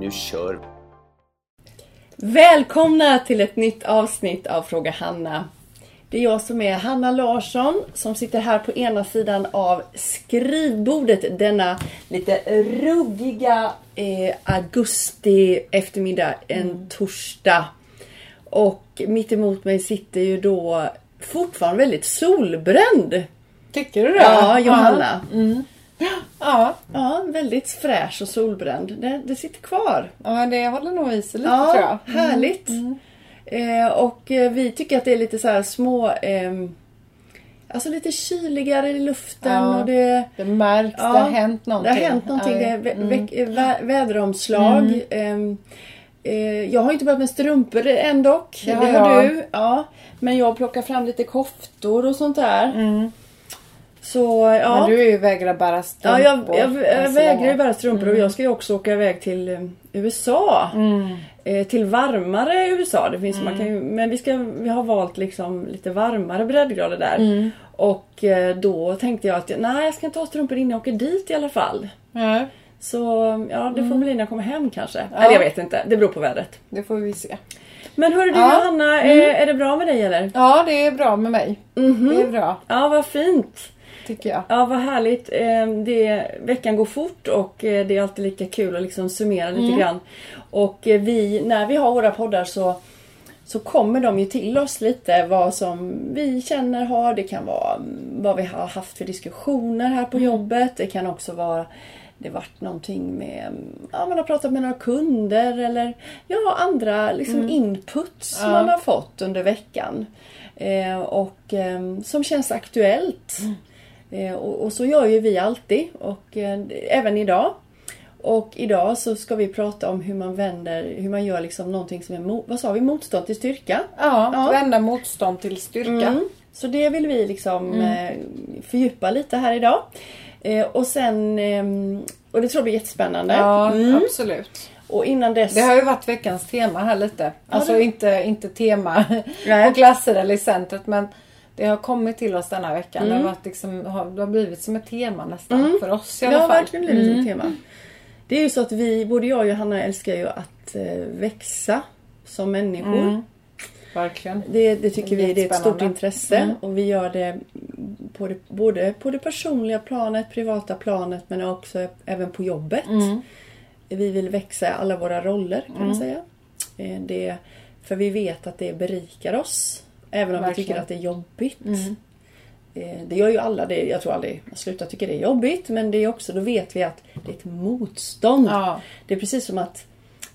Nu kör vi! Välkomna till ett nytt avsnitt av Fråga Hanna. Det är jag som är Hanna Larsson som sitter här på ena sidan av skrivbordet denna lite ruggiga eh, augusti eftermiddag, en torsdag. Och mitt emot mig sitter ju då fortfarande väldigt solbränd. Tycker du det? Ja, Johanna. Ja, Ja, väldigt fräsch och solbränd. Det, det sitter kvar. ja det håller nog i sig lite tror Ja, jag. härligt. Eh, och eh, vi tycker att det är lite så här små... ehm, alltså lite kyligare i luften Ja, och det... Det märks, Ja, det har hänt någonting. Det har hänt någonting. Det är vä- mm. vä- vä- väderomslag. Ehm, eh, jag har inte börjat med strumpor än dock. Det har jag. du. Ja. Men jag plockar fram lite koftor och sånt där. Så ja. Men du är ju vägrar bära Ja, strumpor. jag, jag, jag så vägrar ju bära strumpor och jag ska ju också åka iväg till eh, USA. Eh, till varmare USA. Det finns, man kan ju, men vi, ska, vi har valt liksom lite varmare breddgrader där. Och eh, då tänkte jag att nej, jag ska inte ha strumpor innan jag åker dit i alla fall. Ja, Så ja, det får bli när jag kommer hem kanske. Eller jag vet inte, det beror på vädret. det får vi se. Men hörru du Ja. Johanna, är, är det bra med dig eller? Ja, det är bra med mig. Det är bra, Ja, vad fint. Tycker jag. Ja, vad härligt. Eh, Det, veckan går fort och eh, det är alltid lika kul att liksom summera lite grann. Och eh, vi, när vi har våra poddar så, så kommer de ju till oss lite vad som vi känner har. Det kan vara mm, vad vi har haft för diskussioner här på jobbet. Det kan också vara det varit någonting med, mm, ja man har pratat med några kunder eller ja andra liksom inputs som man har fått under veckan. Eh, och eh, som känns aktuellt. Eh, och, och så gör ju vi alltid och eh, även idag. Och idag så ska vi prata om hur man vänder, hur man gör liksom någonting som är, vad sa vi, motstånd till styrka. Ja, Ja. vända motstånd till styrka. Mm. Så det vill vi liksom eh, fördjupa lite här idag. Eh, och sen, ehm, och det tror jag blir jättespännande. Ja, Mm. absolut. Och innan dess... Det har ju varit veckans tema här lite. Alltså det- inte, inte tema Nej. på klasser eller i centret men det har kommit till oss denna veckan. Mm. Det, har varit liksom, har, det har blivit som ett tema nästan för oss i Det alla har fall. verkligen blivit ett tema. Det är ju så att vi, både jag och Johanna älskar ju att eh, växa som människor. Verkligen. Det, det tycker vi det är ett stort intresse och vi gör det, på det både på det personliga planet, privata planet men också även på jobbet. Vi vill växa i alla våra roller kan man säga. Eh, Det, för vi vet att det berikar oss. Även om vi Verkligen. tycker att det är jobbigt. Eh, Det gör ju alla. Det, jag tror aldrig man slutar tycka det är jobbigt. Men det är också, då vet vi att det är ett motstånd. Ja. Det är precis som att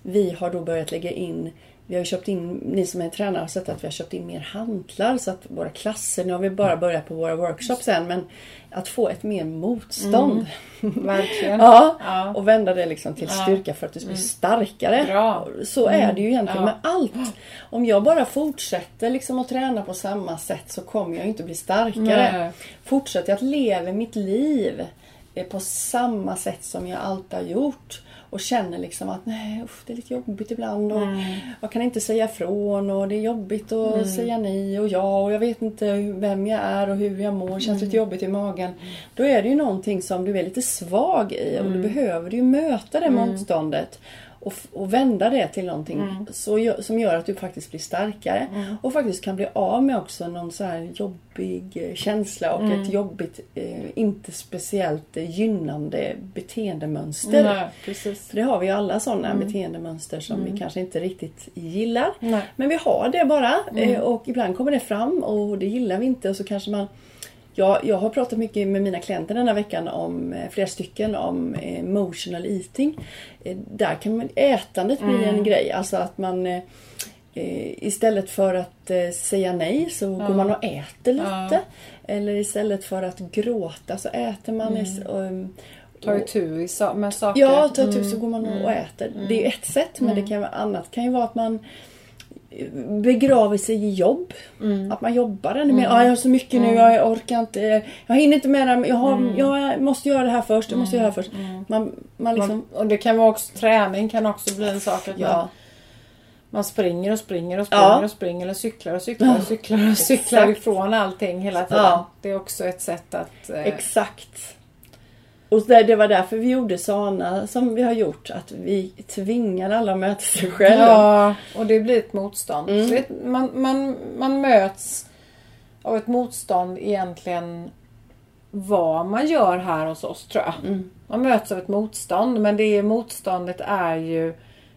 vi har då börjat lägga in vi har köpt in, ni som är tränare har sett att vi har köpt in mer hantlar så att våra klasser, nu har vi bara börjat på våra workshops än men att få ett mer motstånd. Verkligen. Ja, Ja. och vända det liksom till styrka för att du ska bli starkare. Bra. Så är det ju egentligen Ja. med allt. Om jag bara fortsätter liksom att träna på samma sätt så kommer jag inte bli starkare. Nej. Fortsätter jag att leva mitt liv eh, på samma sätt som jag alltid har gjort och känner liksom att nej, usch, det är lite jobbigt ibland och jag kan inte säga ifrån och det är jobbigt att säga nej och ja och jag vet inte vem jag är och hur jag mår. Det känns lite jobbigt i magen. Då är det ju någonting som du är lite svag i och du behöver ju möta det motståndet. Och, och vända det till någonting så, gö- som gör att du faktiskt blir starkare. Och faktiskt kan bli av med också någon så här jobbig eh, känsla och ett jobbigt, eh, inte speciellt gynnande beteendemönster. Nej, precis. För det har vi ju alla sådana beteendemönster som vi kanske inte riktigt gillar. Nej. Men vi har det bara eh, och ibland kommer det fram och det gillar vi inte och så kanske man jag, jag har pratat mycket med mina klienter den här veckan om eh, flera stycken om eh, emotional eating. Eh, där kan man, ätandet bli en grej. Alltså att man istället för att säga nej så går man och äter lite. Eller istället för att gråta så äter man. is- och, Ta itu med saker. Ja, ta ett hus så går man och äter. Det är ju ett sätt men Mm. det kan vara annat. kan ju vara att man begraver sig i jobb. Att man jobbar ännu Mm. mer. Ja, jag har så mycket nu, jag orkar inte. Jag hinner inte med det. Jag, har, jag måste göra det här först. Jag måste göra det här först. Man, man liksom... Och det kan vara också träning kan också bli en sak. Att man, Ja, man springer och springer och springer Ja. och springer och cyklar och cyklar och cyklar och cyklar Exakt. ifrån allting hela tiden. Ja. Det är också ett sätt att... Eh, exakt. Och det, det var därför vi gjorde Sana som vi har gjort. Att vi tvingar alla att möta sig själva. Ja, och det blir ett motstånd. Mm. Man, man, man möts av ett motstånd egentligen vad man gör här hos oss tror jag. Mm. Man möts av ett motstånd men det motståndet är ju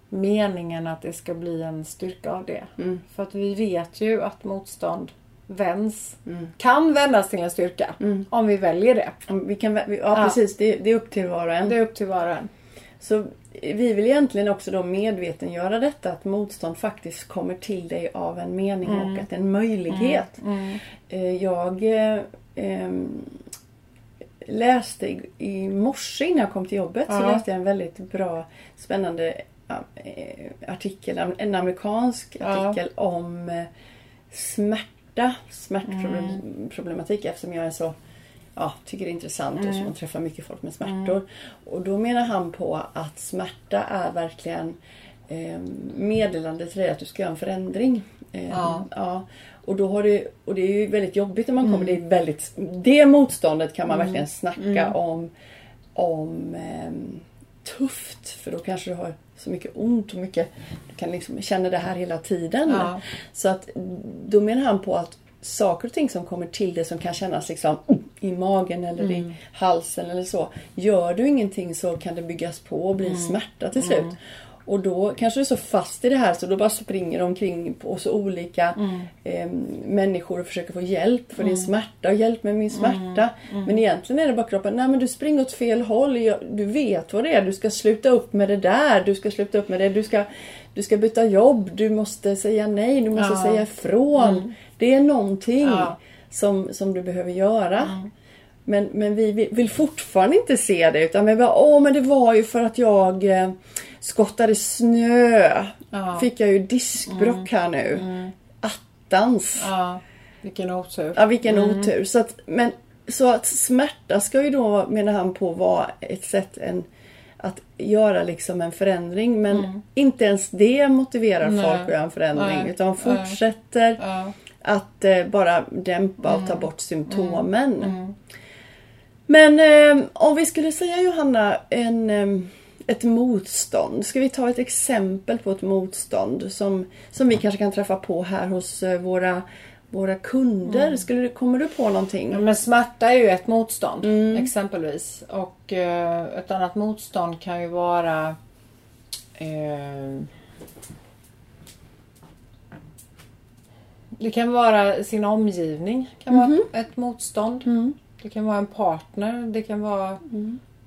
meningen att det ska bli en styrka av det. Mm. För att vi vet ju att motstånd vänds, Mm. kan vändas till en styrka Mm. om vi väljer det. Vi kan, ja, Ja. precis. Det, det är upp till var och en. Det är upp till var och en. Så vi vill egentligen också då medvetengöra detta att motstånd faktiskt kommer till dig av en mening och att det är en möjlighet. Mm. Eh, Jag eh, läste i, i morse innan jag kom till jobbet så Ja. läste jag en väldigt bra spännande eh, artikel, en amerikansk artikel om eh, smärta, smärtproblematik eftersom jag är så ja, tycker det är intressant och så man träffar mycket folk med smärtor. Och då menar han på att smärta är verkligen eh, meddelande till dig att du ska göra en förändring. Eh, Ja. ja. Och, då har det, och det är ju väldigt jobbigt när man kommer. Det, är väldigt, det motståndet kan man verkligen snacka om, om ehm, tufft. För då kanske du har så mycket ont och mycket, du kan liksom känna det här hela tiden. Ja. Så att då menar han på att saker och ting som kommer till dig som kan kännas liksom i magen eller i halsen eller så. Gör du ingenting så kan det byggas på och bli smärta till slut. Och då kanske du är så fast i det här så då bara springer du omkring på så olika eh, människor och försöker få hjälp för din smärta och hjälp med min smärta. Men egentligen är det bara kroppen. Nej men du springer åt fel håll. Du vet vad det är. Du ska sluta upp med det där. Du ska sluta upp med det. Du ska, du ska byta jobb. Du måste säga nej. Du måste Ja. säga ifrån. Det är någonting Ja. som, som du behöver göra. Men, men vi vill, vill fortfarande inte se det utan vi bara, åh men det var ju för att jag eh, skottade snö. Ja. Fick jag ju diskbrock här nu. Attans. Ja, vilken otur. Ja, vilken otur. Så att, men, så att smärta ska ju då, menar han på, vara ett sätt en, att göra liksom en förändring. Men inte ens det motiverar Nej. folk att göra en förändring. Nej. Utan fortsätter Ja. att eh, bara dämpa och ta bort symptomen. Men eh, om vi skulle säga Johanna, en, eh, ett motstånd. Ska vi ta ett exempel på ett motstånd som, som vi kanske kan träffa på här hos eh, våra, våra kunder? Skulle, du- kommer du på någonting? Men smärta är ju ett motstånd exempelvis. Och eh, ett annat motstånd kan ju vara eh, Det kan vara sin omgivning. kan vara ett motstånd. Det kan vara en partner. Det kan vara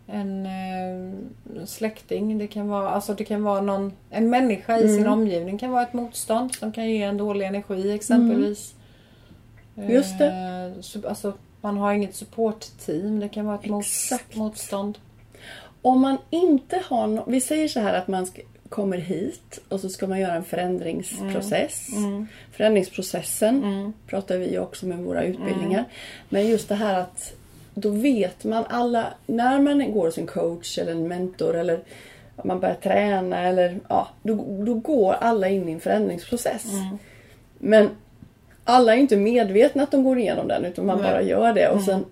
en eh, släkting. Det kan vara, alltså det kan vara någon, en människa i sin omgivning kan vara ett motstånd som kan ge en dålig energi exempelvis. Just det. Eh, så, alltså, man har inget supportteam. Det kan vara ett Exakt. motstånd. Om man inte har no- Vi säger så här att man kommer hit och så ska man göra en förändringsprocess. Förändringsprocessen pratar vi också med våra utbildningar. Men just det här att då vet man alla, när man går hos en coach eller en mentor eller man börjar träna eller ja, då, då går alla in i en förändringsprocess. Men alla är inte medvetna att de går igenom den utan man Nej. bara gör det och sen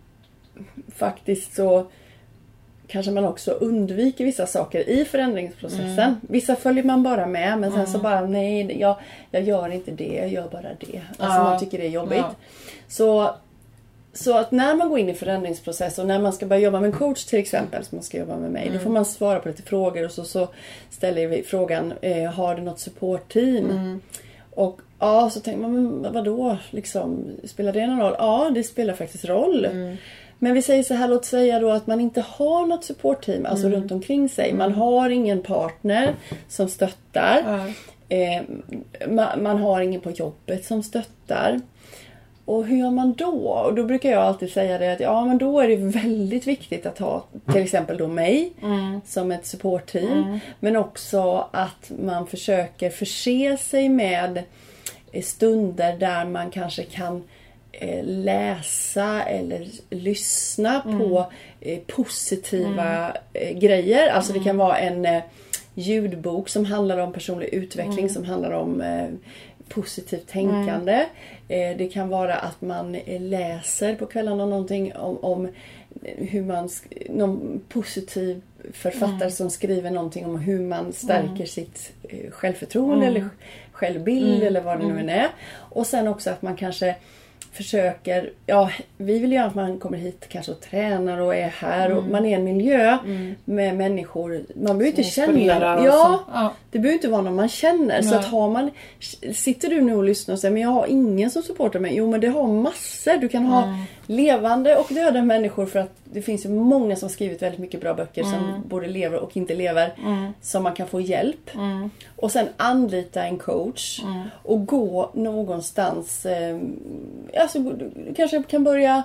faktiskt så kanske man också undviker vissa saker i förändringsprocessen. Vissa följer man bara med men sen så bara nej, jag, jag gör inte det, jag gör bara det. Alltså Ja. man tycker det är jobbigt. Ja. Så, så att när man går in i förändringsprocess och när man ska börja jobba med en coach till exempel som man ska jobba med mig. Då får man svara på lite frågor och så, så ställer vi frågan eh, Har du något supportteam? Och ja, så tänker man, men vadå? Liksom, spelar det någon roll? Ja, det spelar faktiskt roll. Men vi säger så här, låt säga då att man inte har något supportteam, alltså runt omkring sig. Man har ingen partner som stöttar. Eh, man, man har ingen på jobbet som stöttar. Och hur gör man då? Och då brukar jag alltid säga det att ja men då är det väldigt viktigt att ha till exempel då mig som ett supportteam. Men också att man försöker förse sig med stunder där man kanske kan eh, läsa eller lyssna på eh, positiva eh, grejer. Alltså det kan vara en ljudbok som handlar om personlig utveckling, som handlar om positivt tänkande. Eh, det kan vara att man läser på kvällarna någonting om, om hur man, någon positiv författare som skriver någonting om hur man stärker sitt eh, självförtroende eller självbild eller vad det nu än är. Och sen också att man kanske försöker, ja vi vill ju att man kommer hit kanske och tränar och är här och man är i en miljö med människor. Man behöver inte känna, ja, så. Ja. det behöver inte vara någon man känner. Så Nej. att har man, sitter du nu och lyssnar och säger men jag har ingen som supportar mig. Jo men det har massor. Du kan ha Mm. levande och döda människor för att det finns ju många som skrivit väldigt mycket bra böcker Mm. som både lever och inte lever. Som man kan få hjälp. Mm. Och sen anlita en coach. Och gå någonstans. Eh, alltså, du kanske kan börja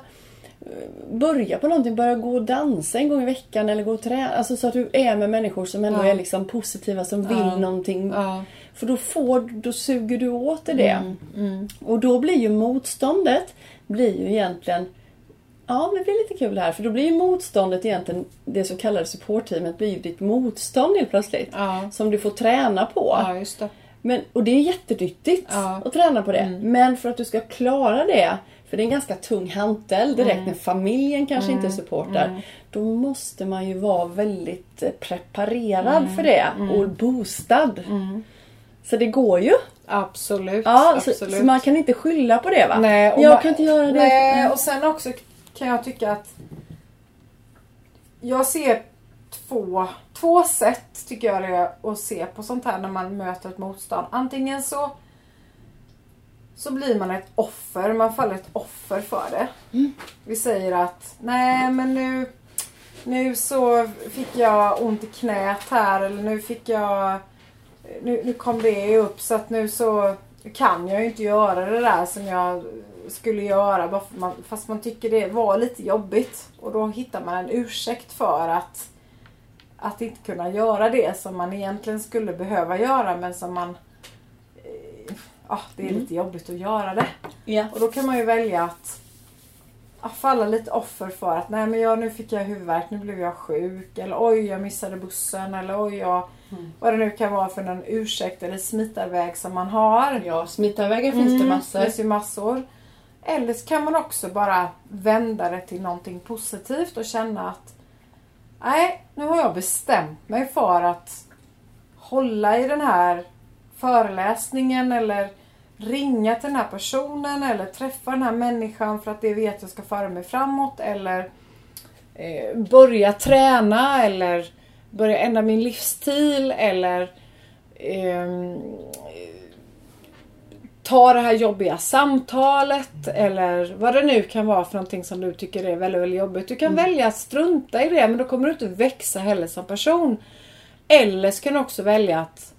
börja på någonting, börja gå och dansa en gång i veckan eller gå och träna. Alltså så att du är med människor som ändå Ja. är liksom positiva, som vill Ja. någonting. Ja. För då, får, då suger du åt dig det. Mm, Och då blir ju motståndet blir ju egentligen Ja, det blir lite kul här. För då blir ju motståndet egentligen, det så kallade supportteamet, blir ju ditt motstånd helt plötsligt. Ja. Som du får träna på. Ja, just det. Men, och det är jättenyttigt Ja. Mm. att träna på det. Men för att du ska klara det, för det är en ganska tung hantel direkt Mm. när familjen kanske inte supportar. Då måste man ju vara väldigt eh, preparerad Mm. för det och boostad. Så det går ju. Absolut. Ja, absolut. så, så man kan inte skylla på det va? Nej, jag man- kan inte göra det. Nej, Mm. och sen också kan jag tycka att jag ser två, två sätt tycker jag det är att se på sånt här när man möter ett motstånd. Antingen så så blir man ett offer, man faller ett offer för det. Vi säger att nej men nu nu så fick jag ont i knät här eller nu fick jag nu, nu kom det upp så att nu så kan jag ju inte göra det där som jag skulle göra man, fast man tycker det var lite jobbigt. Och då hittar man en ursäkt för att att inte kunna göra det som man egentligen skulle behöva göra men som man eh, ja, det är lite jobbigt att göra det. Ja. Och då kan man ju välja att ja, falla lite offer för att nej men jag, nu fick jag huvudvärk, nu blev jag sjuk eller oj jag missade bussen eller oj jag vad det nu kan vara för någon ursäkt eller smitarväg som man har. ja, smittarvägar finns det massor. Det finns ju massor. Eller så kan man också bara vända det till någonting positivt och känna att nej, nu har jag bestämt mig för att hålla i den här föreläsningen eller ringa till den här personen eller träffa den här människan för att det vet jag ska föra mig framåt eller eh, börja träna eller börja ändra min livsstil eller eh, ta det här jobbiga samtalet eller vad det nu kan vara för någonting som du tycker är väldigt, väldigt jobbigt. Du kan välja att strunta i det men då kommer du inte växa heller som person. Eller så kan du också välja att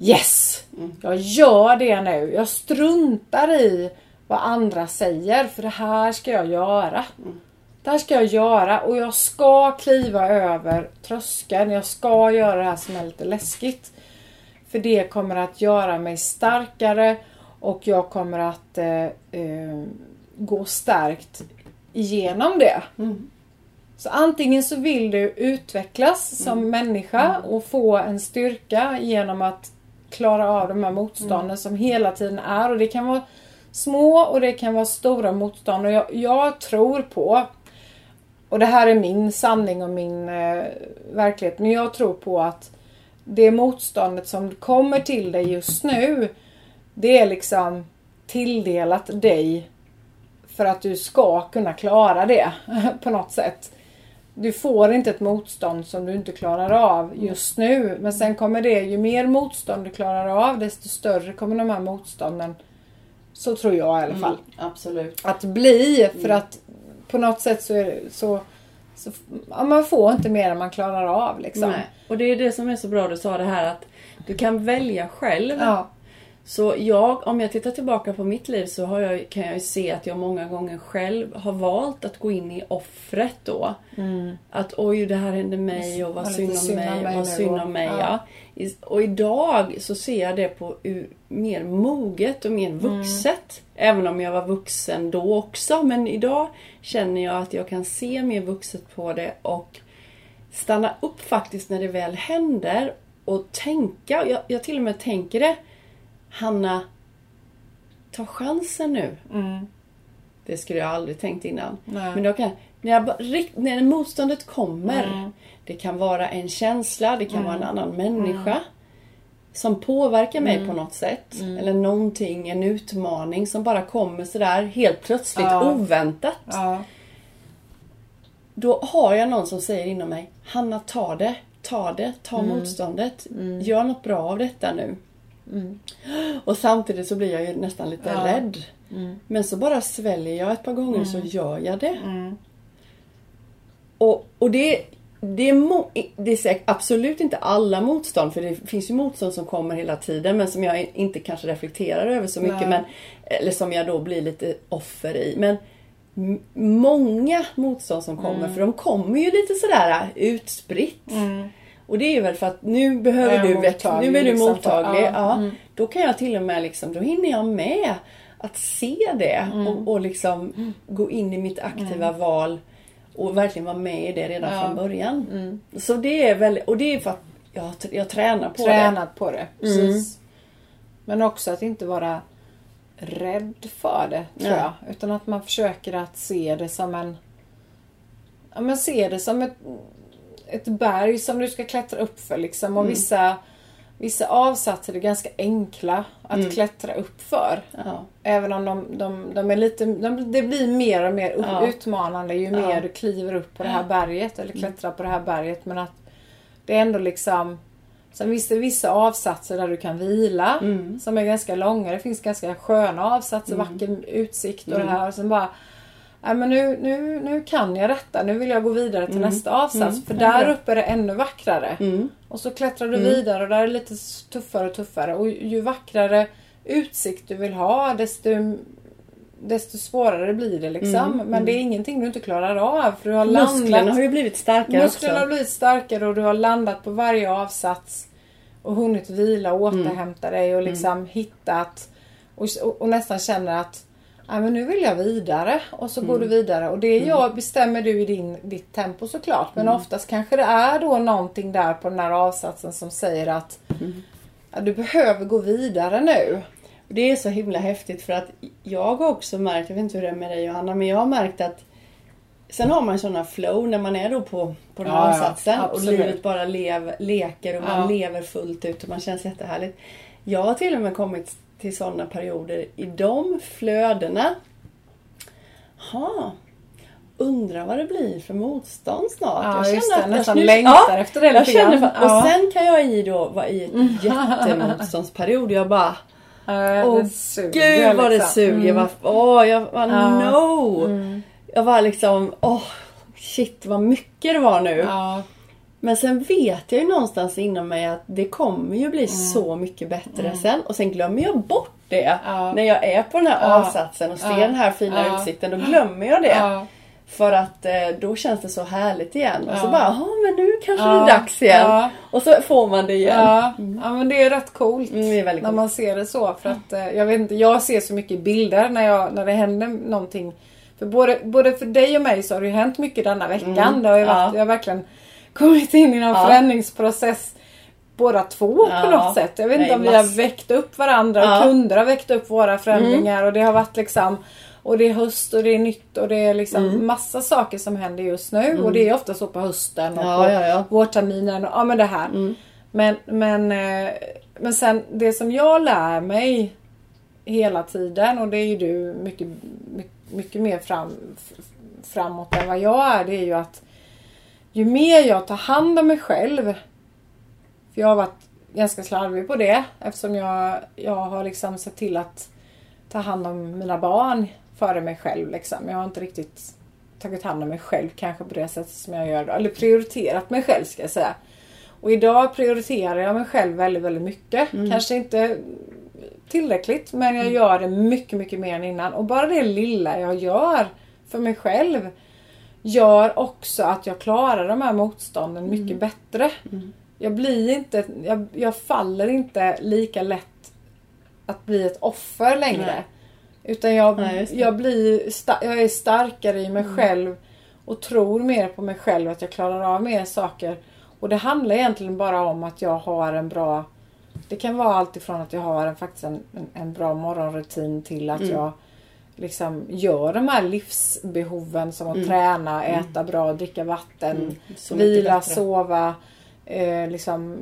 Yes! Jag gör det nu. Jag struntar i vad andra säger för det här ska jag göra. Det här ska jag göra och jag ska kliva över tröskeln. Jag ska göra det här som är lite läskigt. För det kommer att göra mig starkare och jag kommer att eh, eh, gå stärkt igenom det. Så antingen så vill du utvecklas som människa och få en styrka genom att klara av de här motstånden som hela tiden är. Och det kan vara små och det kan vara stora motstånd. Och jag, jag tror på, och det här är min sanning och min eh, verklighet, men jag tror på att det motståndet som kommer till dig just nu, det är liksom tilldelat dig för att du ska kunna klara det på något sätt. Du får inte ett motstånd som du inte klarar av just nu. Men sen kommer det, ju mer motstånd du klarar av desto större kommer de här motstånden. Så tror jag i alla fall. Absolut. Att bli. För att på något sätt så är det så, så ja, man får inte mer än man klarar av liksom. Nej. Och det är det som är så bra du sa det här att du kan välja själv. Ja. Så jag, om jag tittar tillbaka på mitt liv så jag, kan jag ju se att jag många gånger själv har valt att gå in i offret då. Att oj, det här hände mig och vad synd om synd mig, mig vad synd om mig. ja. Och idag så ser jag det på mer moget och mer vuxet. Även om jag var vuxen då också. Men idag känner jag att jag kan se mer vuxet på det och stanna upp faktiskt när det väl händer och tänka. Jag, jag till och med tänker det. Hanna, ta chansen nu. Det skulle jag aldrig tänkt innan. Nej. Men då kan, när, jag, när motståndet kommer. Det kan vara en känsla, det kan vara en annan människa. Som påverkar mig på något sätt. Eller någonting, en utmaning som bara kommer sådär helt plötsligt, Ja. oväntat. Ja. Då har jag någon som säger inom mig Hanna ta det, ta det, ta motståndet. Gör något bra av detta nu. Och samtidigt så blir jag ju nästan lite Ja. rädd. Men så bara sväljer jag ett par gånger så gör jag det. Och, och det, det, är det är säkert absolut inte alla motstånd för det finns ju motstånd som kommer hela tiden men som jag inte kanske reflekterar över så mycket. Nej. Men, eller som jag då blir lite offer i. Men många motstånd som kommer för de kommer ju lite sådär utspritt. Och det är väl för att nu behöver du växa, nu är du liksom för- mottaglig. ja, Ja, Då kan jag till och med liksom, då hinner jag med att se det och, och liksom gå in i mitt aktiva val och verkligen vara med i det redan Ja. från början. Så det är väl, och det är för att jag, jag tränar på Tränat på det. Precis. Men också att inte vara rädd för det, tror Ja. jag. Utan att man försöker att se det som en... Ja, men se det som ett, ett berg som du ska klättra upp för liksom. Och vissa, vissa avsatser är ganska enkla att klättra upp för. Ja. Även om de, de, de är lite, de, det blir mer och mer upp, Ja. utmanande ju Ja. mer du kliver upp på det här berget eller klättrar på det här berget. Men att det är ändå liksom Sen finns det vissa avsatser där du kan vila som är ganska långa. Det finns ganska sköna avsatser, vacker utsikt och det här. Och sen bara Nej men nu, nu, nu kan jag detta. Nu vill jag gå vidare till nästa avsats. För där uppe är det ännu vackrare. Och så klättrar du vidare och där är det lite tuffare och tuffare. Och ju vackrare utsikt du vill ha desto, desto svårare blir det liksom. Men det är ingenting du inte klarar av. För du har Musklerna landat, har ju blivit starkare musklerna har också. blivit starkare och du har landat på varje avsats. Och hunnit vila och återhämta dig och liksom hittat och, och, och nästan känner att Nej, men nu vill jag vidare och så går du vidare och det jag bestämmer du i din, ditt tempo såklart. Men oftast kanske det är då någonting där på den här avsatsen som säger att ja, du behöver gå vidare nu. Och Det är så himla häftigt för att jag har också märkt, jag vet inte hur det är med dig Johanna, men jag har märkt att Sen har man sådana flow när man är då på, på den Ja, ja, avsatsen och absolut. livet bara lev, leker och man Ja. lever fullt ut och man känns jättehärligt. Jag har till och med kommit till sådana perioder i de flödena. Ha, undrar vad det blir för motstånd snart. Ja, jag just känner det. att Nästan snus- längtar efter det lite grann. för, Och Ja. sen kan jag i då vara i ett jättemotståndsperiod. Jag bara Åh gud vad det liksom. suger. Mm. Åh, jag var Ja. no. Jag var liksom, åh shit vad mycket det var nu. Ja, Men sen vet jag ju någonstans inom mig att det kommer ju bli så mycket bättre sen. Och sen glömmer jag bort det. Mm. Ja. När jag är på den här Ja. avsatsen och ser Ja. den här fina Ja. utsikten. Då glömmer jag det. För att eh, då känns det så härligt igen. Och så bara, ja men nu kanske det är dags igen. Och så får man det igen. ja. ja, men det är rätt coolt. Mm, det är väldigt när coolt. man ser det så. För att, eh, jag, vet inte, jag ser så mycket bilder när, jag, när det händer någonting. För både, både för dig och mig så har det ju hänt mycket denna veckan. Det har ju varit, Mm. Ja. Jag har verkligen kommit in i någon Ja. förändringsprocess båda två på Ja. något sätt. Jag vet inte Nej, om vi har väckt upp varandra och Ja. Mm. kunder har väckt upp våra förändringar och det har varit liksom och det är höst och det är nytt och det är liksom Mm. massa saker som händer just nu. Och det är ofta så på hösten och Ja, på ja, ja. vårterminen och ja men det här. Mm. Men, men, eh, men sen det som jag lär mig hela tiden och det är ju du mycket, mycket, mycket mer fram, framåt än vad jag är. Det är ju att ju mer jag tar hand om mig själv. För jag har varit ganska slarvig på det eftersom jag, jag har liksom sett till att ta hand om mina barn före mig själv. Liksom. Jag har inte riktigt tagit hand om mig själv kanske på det sättet som jag gör. Eller prioriterat mig själv ska jag säga. Och idag prioriterar jag mig själv väldigt, väldigt mycket. Kanske inte tillräckligt men jag gör det mycket, mycket mer än innan. Och bara det lilla jag gör för mig själv gör också att jag klarar de här motstånden mycket bättre. Jag blir inte, jag, jag faller inte lika lätt att bli ett offer längre. Nej. Utan jag, Nej, jag, blir jag är starkare i mig själv och tror mer på mig själv att jag klarar av mer saker. Och det handlar egentligen bara om att jag har en bra Det kan vara allt ifrån att jag har en, faktiskt en, en, en bra morgonrutin till att jag liksom gör de här livsbehoven som att träna, äta bra, dricka vatten, Så mycket vila, sova, eh, liksom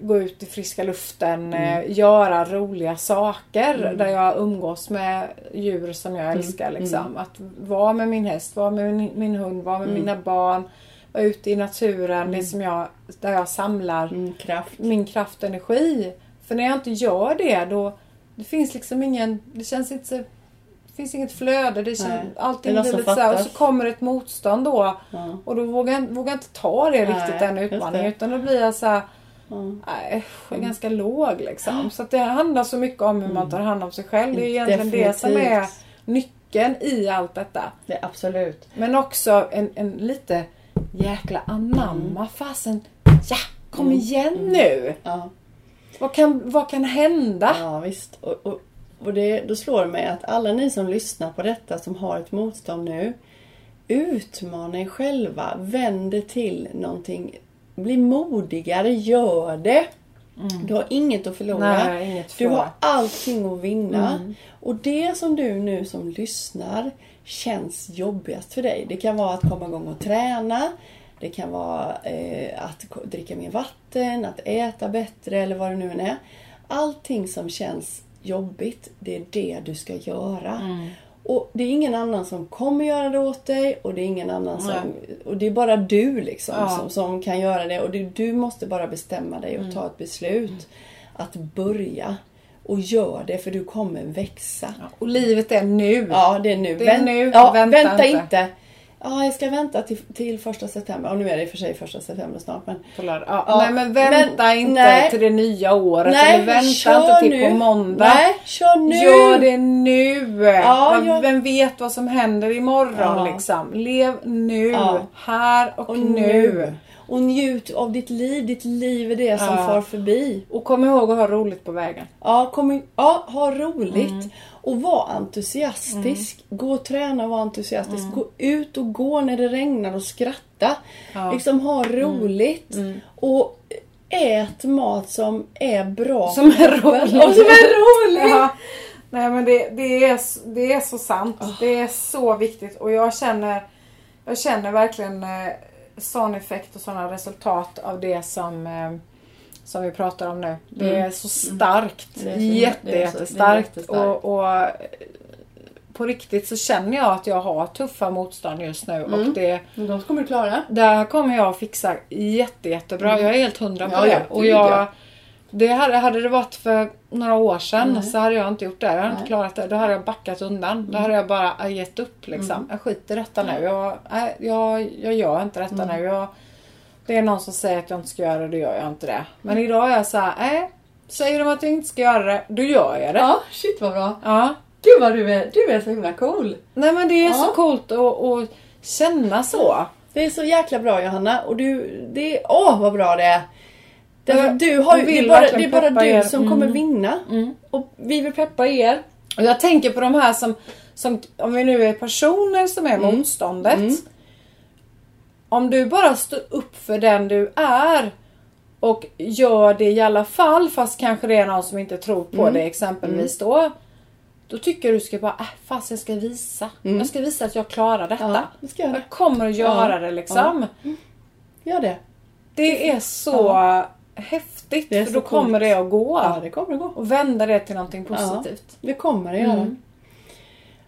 gå ut i friska luften, eh, göra roliga saker där jag umgås med djur som jag älskar. Liksom. Att vara med min häst, vara med min, min hund, vara med mina barn, vara ute i naturen, det som jag, där jag samlar Mm, kraft. min kraft och energi. För när jag inte gör det då det finns liksom ingen, det känns inte så, det finns inget flöde. Det känns, Nej. allting Det blir lite så här, och fattas. så kommer ett motstånd då. Ja. Och då vågar jag, vågar jag inte ta det Nej, riktigt den utmaningen. Utan då blir jag så här, nej, jag är ganska låg liksom. Så det handlar så mycket om hur man tar hand om sig själv. Det är egentligen det som är Definitivt. nyckeln i allt detta. Det absolut. Men också en, en lite jäkla anamma. Fasen, ja, kom igen nu! Ja. Vad kan, vad kan hända? Ja visst. Och, och, och det, då slår det mig att alla ni som lyssnar på detta som har ett motstånd nu. Utmana er själva. Vänd det till någonting. Bli modigare. Gör det. Du har inget att förlora. Mm. Nej, inget du har allting att vinna. Mm. Och det som du nu som lyssnar känns jobbigast för dig. Det kan vara att komma igång och träna. Det kan vara eh, att dricka mer vatten, att äta bättre eller vad det nu än är. Allting som känns jobbigt, det är det du ska göra. Mm. Och det är ingen annan som kommer göra det åt dig och det är ingen annan som... Och det är bara du liksom Ja. som, som kan göra det. Och det, du måste bara bestämma dig och Mm. ta ett beslut. Att börja. Och gör det för du kommer växa. Och livet är nu. Ja, det är nu. Det är Vänt- nu, Ja, vänta vänta, inte. inte. Ja, jag ska vänta till, till första september. Och nu är det i och för sig första september snart. Men På lördag. Ja, Ja, nej men vänta men- inte nej. till det nya året. nej, eller vänta inte till nu. på måndag. Nej, kör nu. Gör det nu! Ja, vem, jag- vem vet vad som händer imorgon liksom. Lev nu, här och, Och nu. nu. Och njut av ditt liv. Ditt liv är det som Ja. far förbi. Och kom ihåg att ha roligt på vägen. Ja, kom, ja ha roligt. Mm. Och var entusiastisk. Gå och träna och var entusiastisk. Gå ut och gå när det regnar och skratta. Mm. Ja. Mm. Liksom ha roligt. Och ät mat som är bra. Som är rolig. Och som är rolig. Ja. Nej men det, det, är, det är så sant. Ah. Det är så viktigt och jag känner Jag känner verkligen eh, sån effekt och sådana resultat av det som eh, Som vi pratar om nu. Det är så starkt. Mm. Det är så- Jätte, det är så- det är jättestarkt. Och, och eh, På riktigt så känner jag att jag har tuffa motstånd just nu och Mm. det Men De kommer du klara. där kommer jag fixa jätte, jättebra. Jag är helt hundra på Mm. Ja, det. ja, och det jag. Det hade, hade det varit för några år sedan Nej. så hade jag inte gjort det. Jag hade inte klarat det. Då hade jag backat undan. Då hade jag bara äh, gett upp liksom. Jag skiter i detta nu. Jag, nej, jag, jag gör inte detta nu. Jag, det är någon som säger att jag inte ska göra det, då gör jag inte det. Men idag är jag så här, nej. Säger de att jag inte ska göra det, då gör jag det. Ja, shit vad bra. Ja. Gud vad du är, du är så himla cool. Nej men det är Ja. så coolt att, att känna så. Det är så jäkla bra Johanna och du, det åh vad bra det är. Därför Jag- du har ju, jag det är bara, det är bara du er. som Mm. kommer vinna. Och vi vill peppa er. Och jag tänker på de här som, som om vi nu är personer som är Mm. motståndet. Om du bara står upp för den du är och gör det i alla fall fast kanske det är någon som inte tror på Mm. det exempelvis då. Då tycker jag du ska bara, äh, fast jag ska visa. Jag ska visa att jag klarar detta. Mm. Ja, det ska jag jag göra. kommer att göra Ja. det liksom. Gör det. Det är så häftigt Det för så då kommer det att gå. Ja, det kommer att gå. Och vända det till någonting positivt. Det kommer det göra. Mm.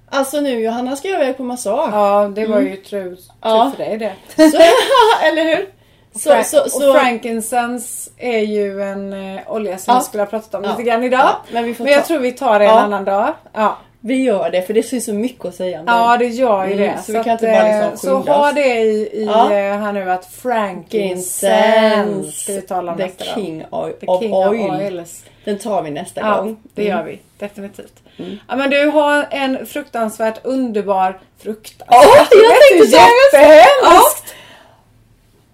Alltså nu Johanna ska jag iväg på massage. Ja, det var ju tur, Ja. för dig det. Så, eller hur? Så, Fra- så, så, Och frankincense är ju en eh, olja som Ja. vi skulle ha pratat om Ja. lite grann idag. Ja, men vi får men jag ta- tror vi tar det en Ja. annan dag. Ja. Vi gör det för det finns så mycket att säga om Ja, det gör ju Mm, det. så vi kan inte bara liksom eh, Så ha det i, i Ja. eh, här nu att frankincense ska vi tala om the nästa king of, The of king oil. of oils. Den tar vi nästa Ja, gång. det gör Mm. vi. Definitivt. Ja, men du har en fruktansvärt underbar... Fruktansvärt? Ja, jag det tänkte jättehemskt!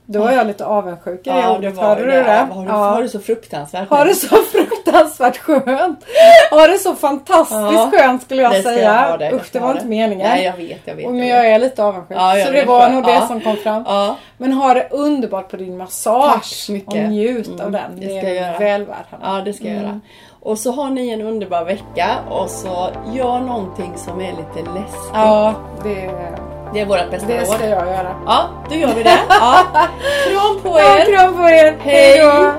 Då var jag lite avundsjuk i Ja, ordet. Hörde du det. Har du, Ja. har du så fruktansvärt Har det så fruktansvärt skönt. Har det så fantastiskt Ja, skönt skulle jag Det säga. jag ha det. Usch, det ha var inte meningen. Nej, jag vet, jag vet. Och men jag är lite avundsjuk. Ja, ja, så det det är var nog det Ja. som kom fram. Ja, Men ha det underbart på din massage. Och njut Mm, av den. det Det, ska jag är göra. väl Hanna. ja, det ska jag Mm. göra. Och så har ni en underbar vecka och så gör någonting som är lite läskigt. Ja, det, Det är vårt bästa det råd. ska jag göra. Ja, då gör vi det. Ja. Kram på Ja, er! kram på er. Hej. då.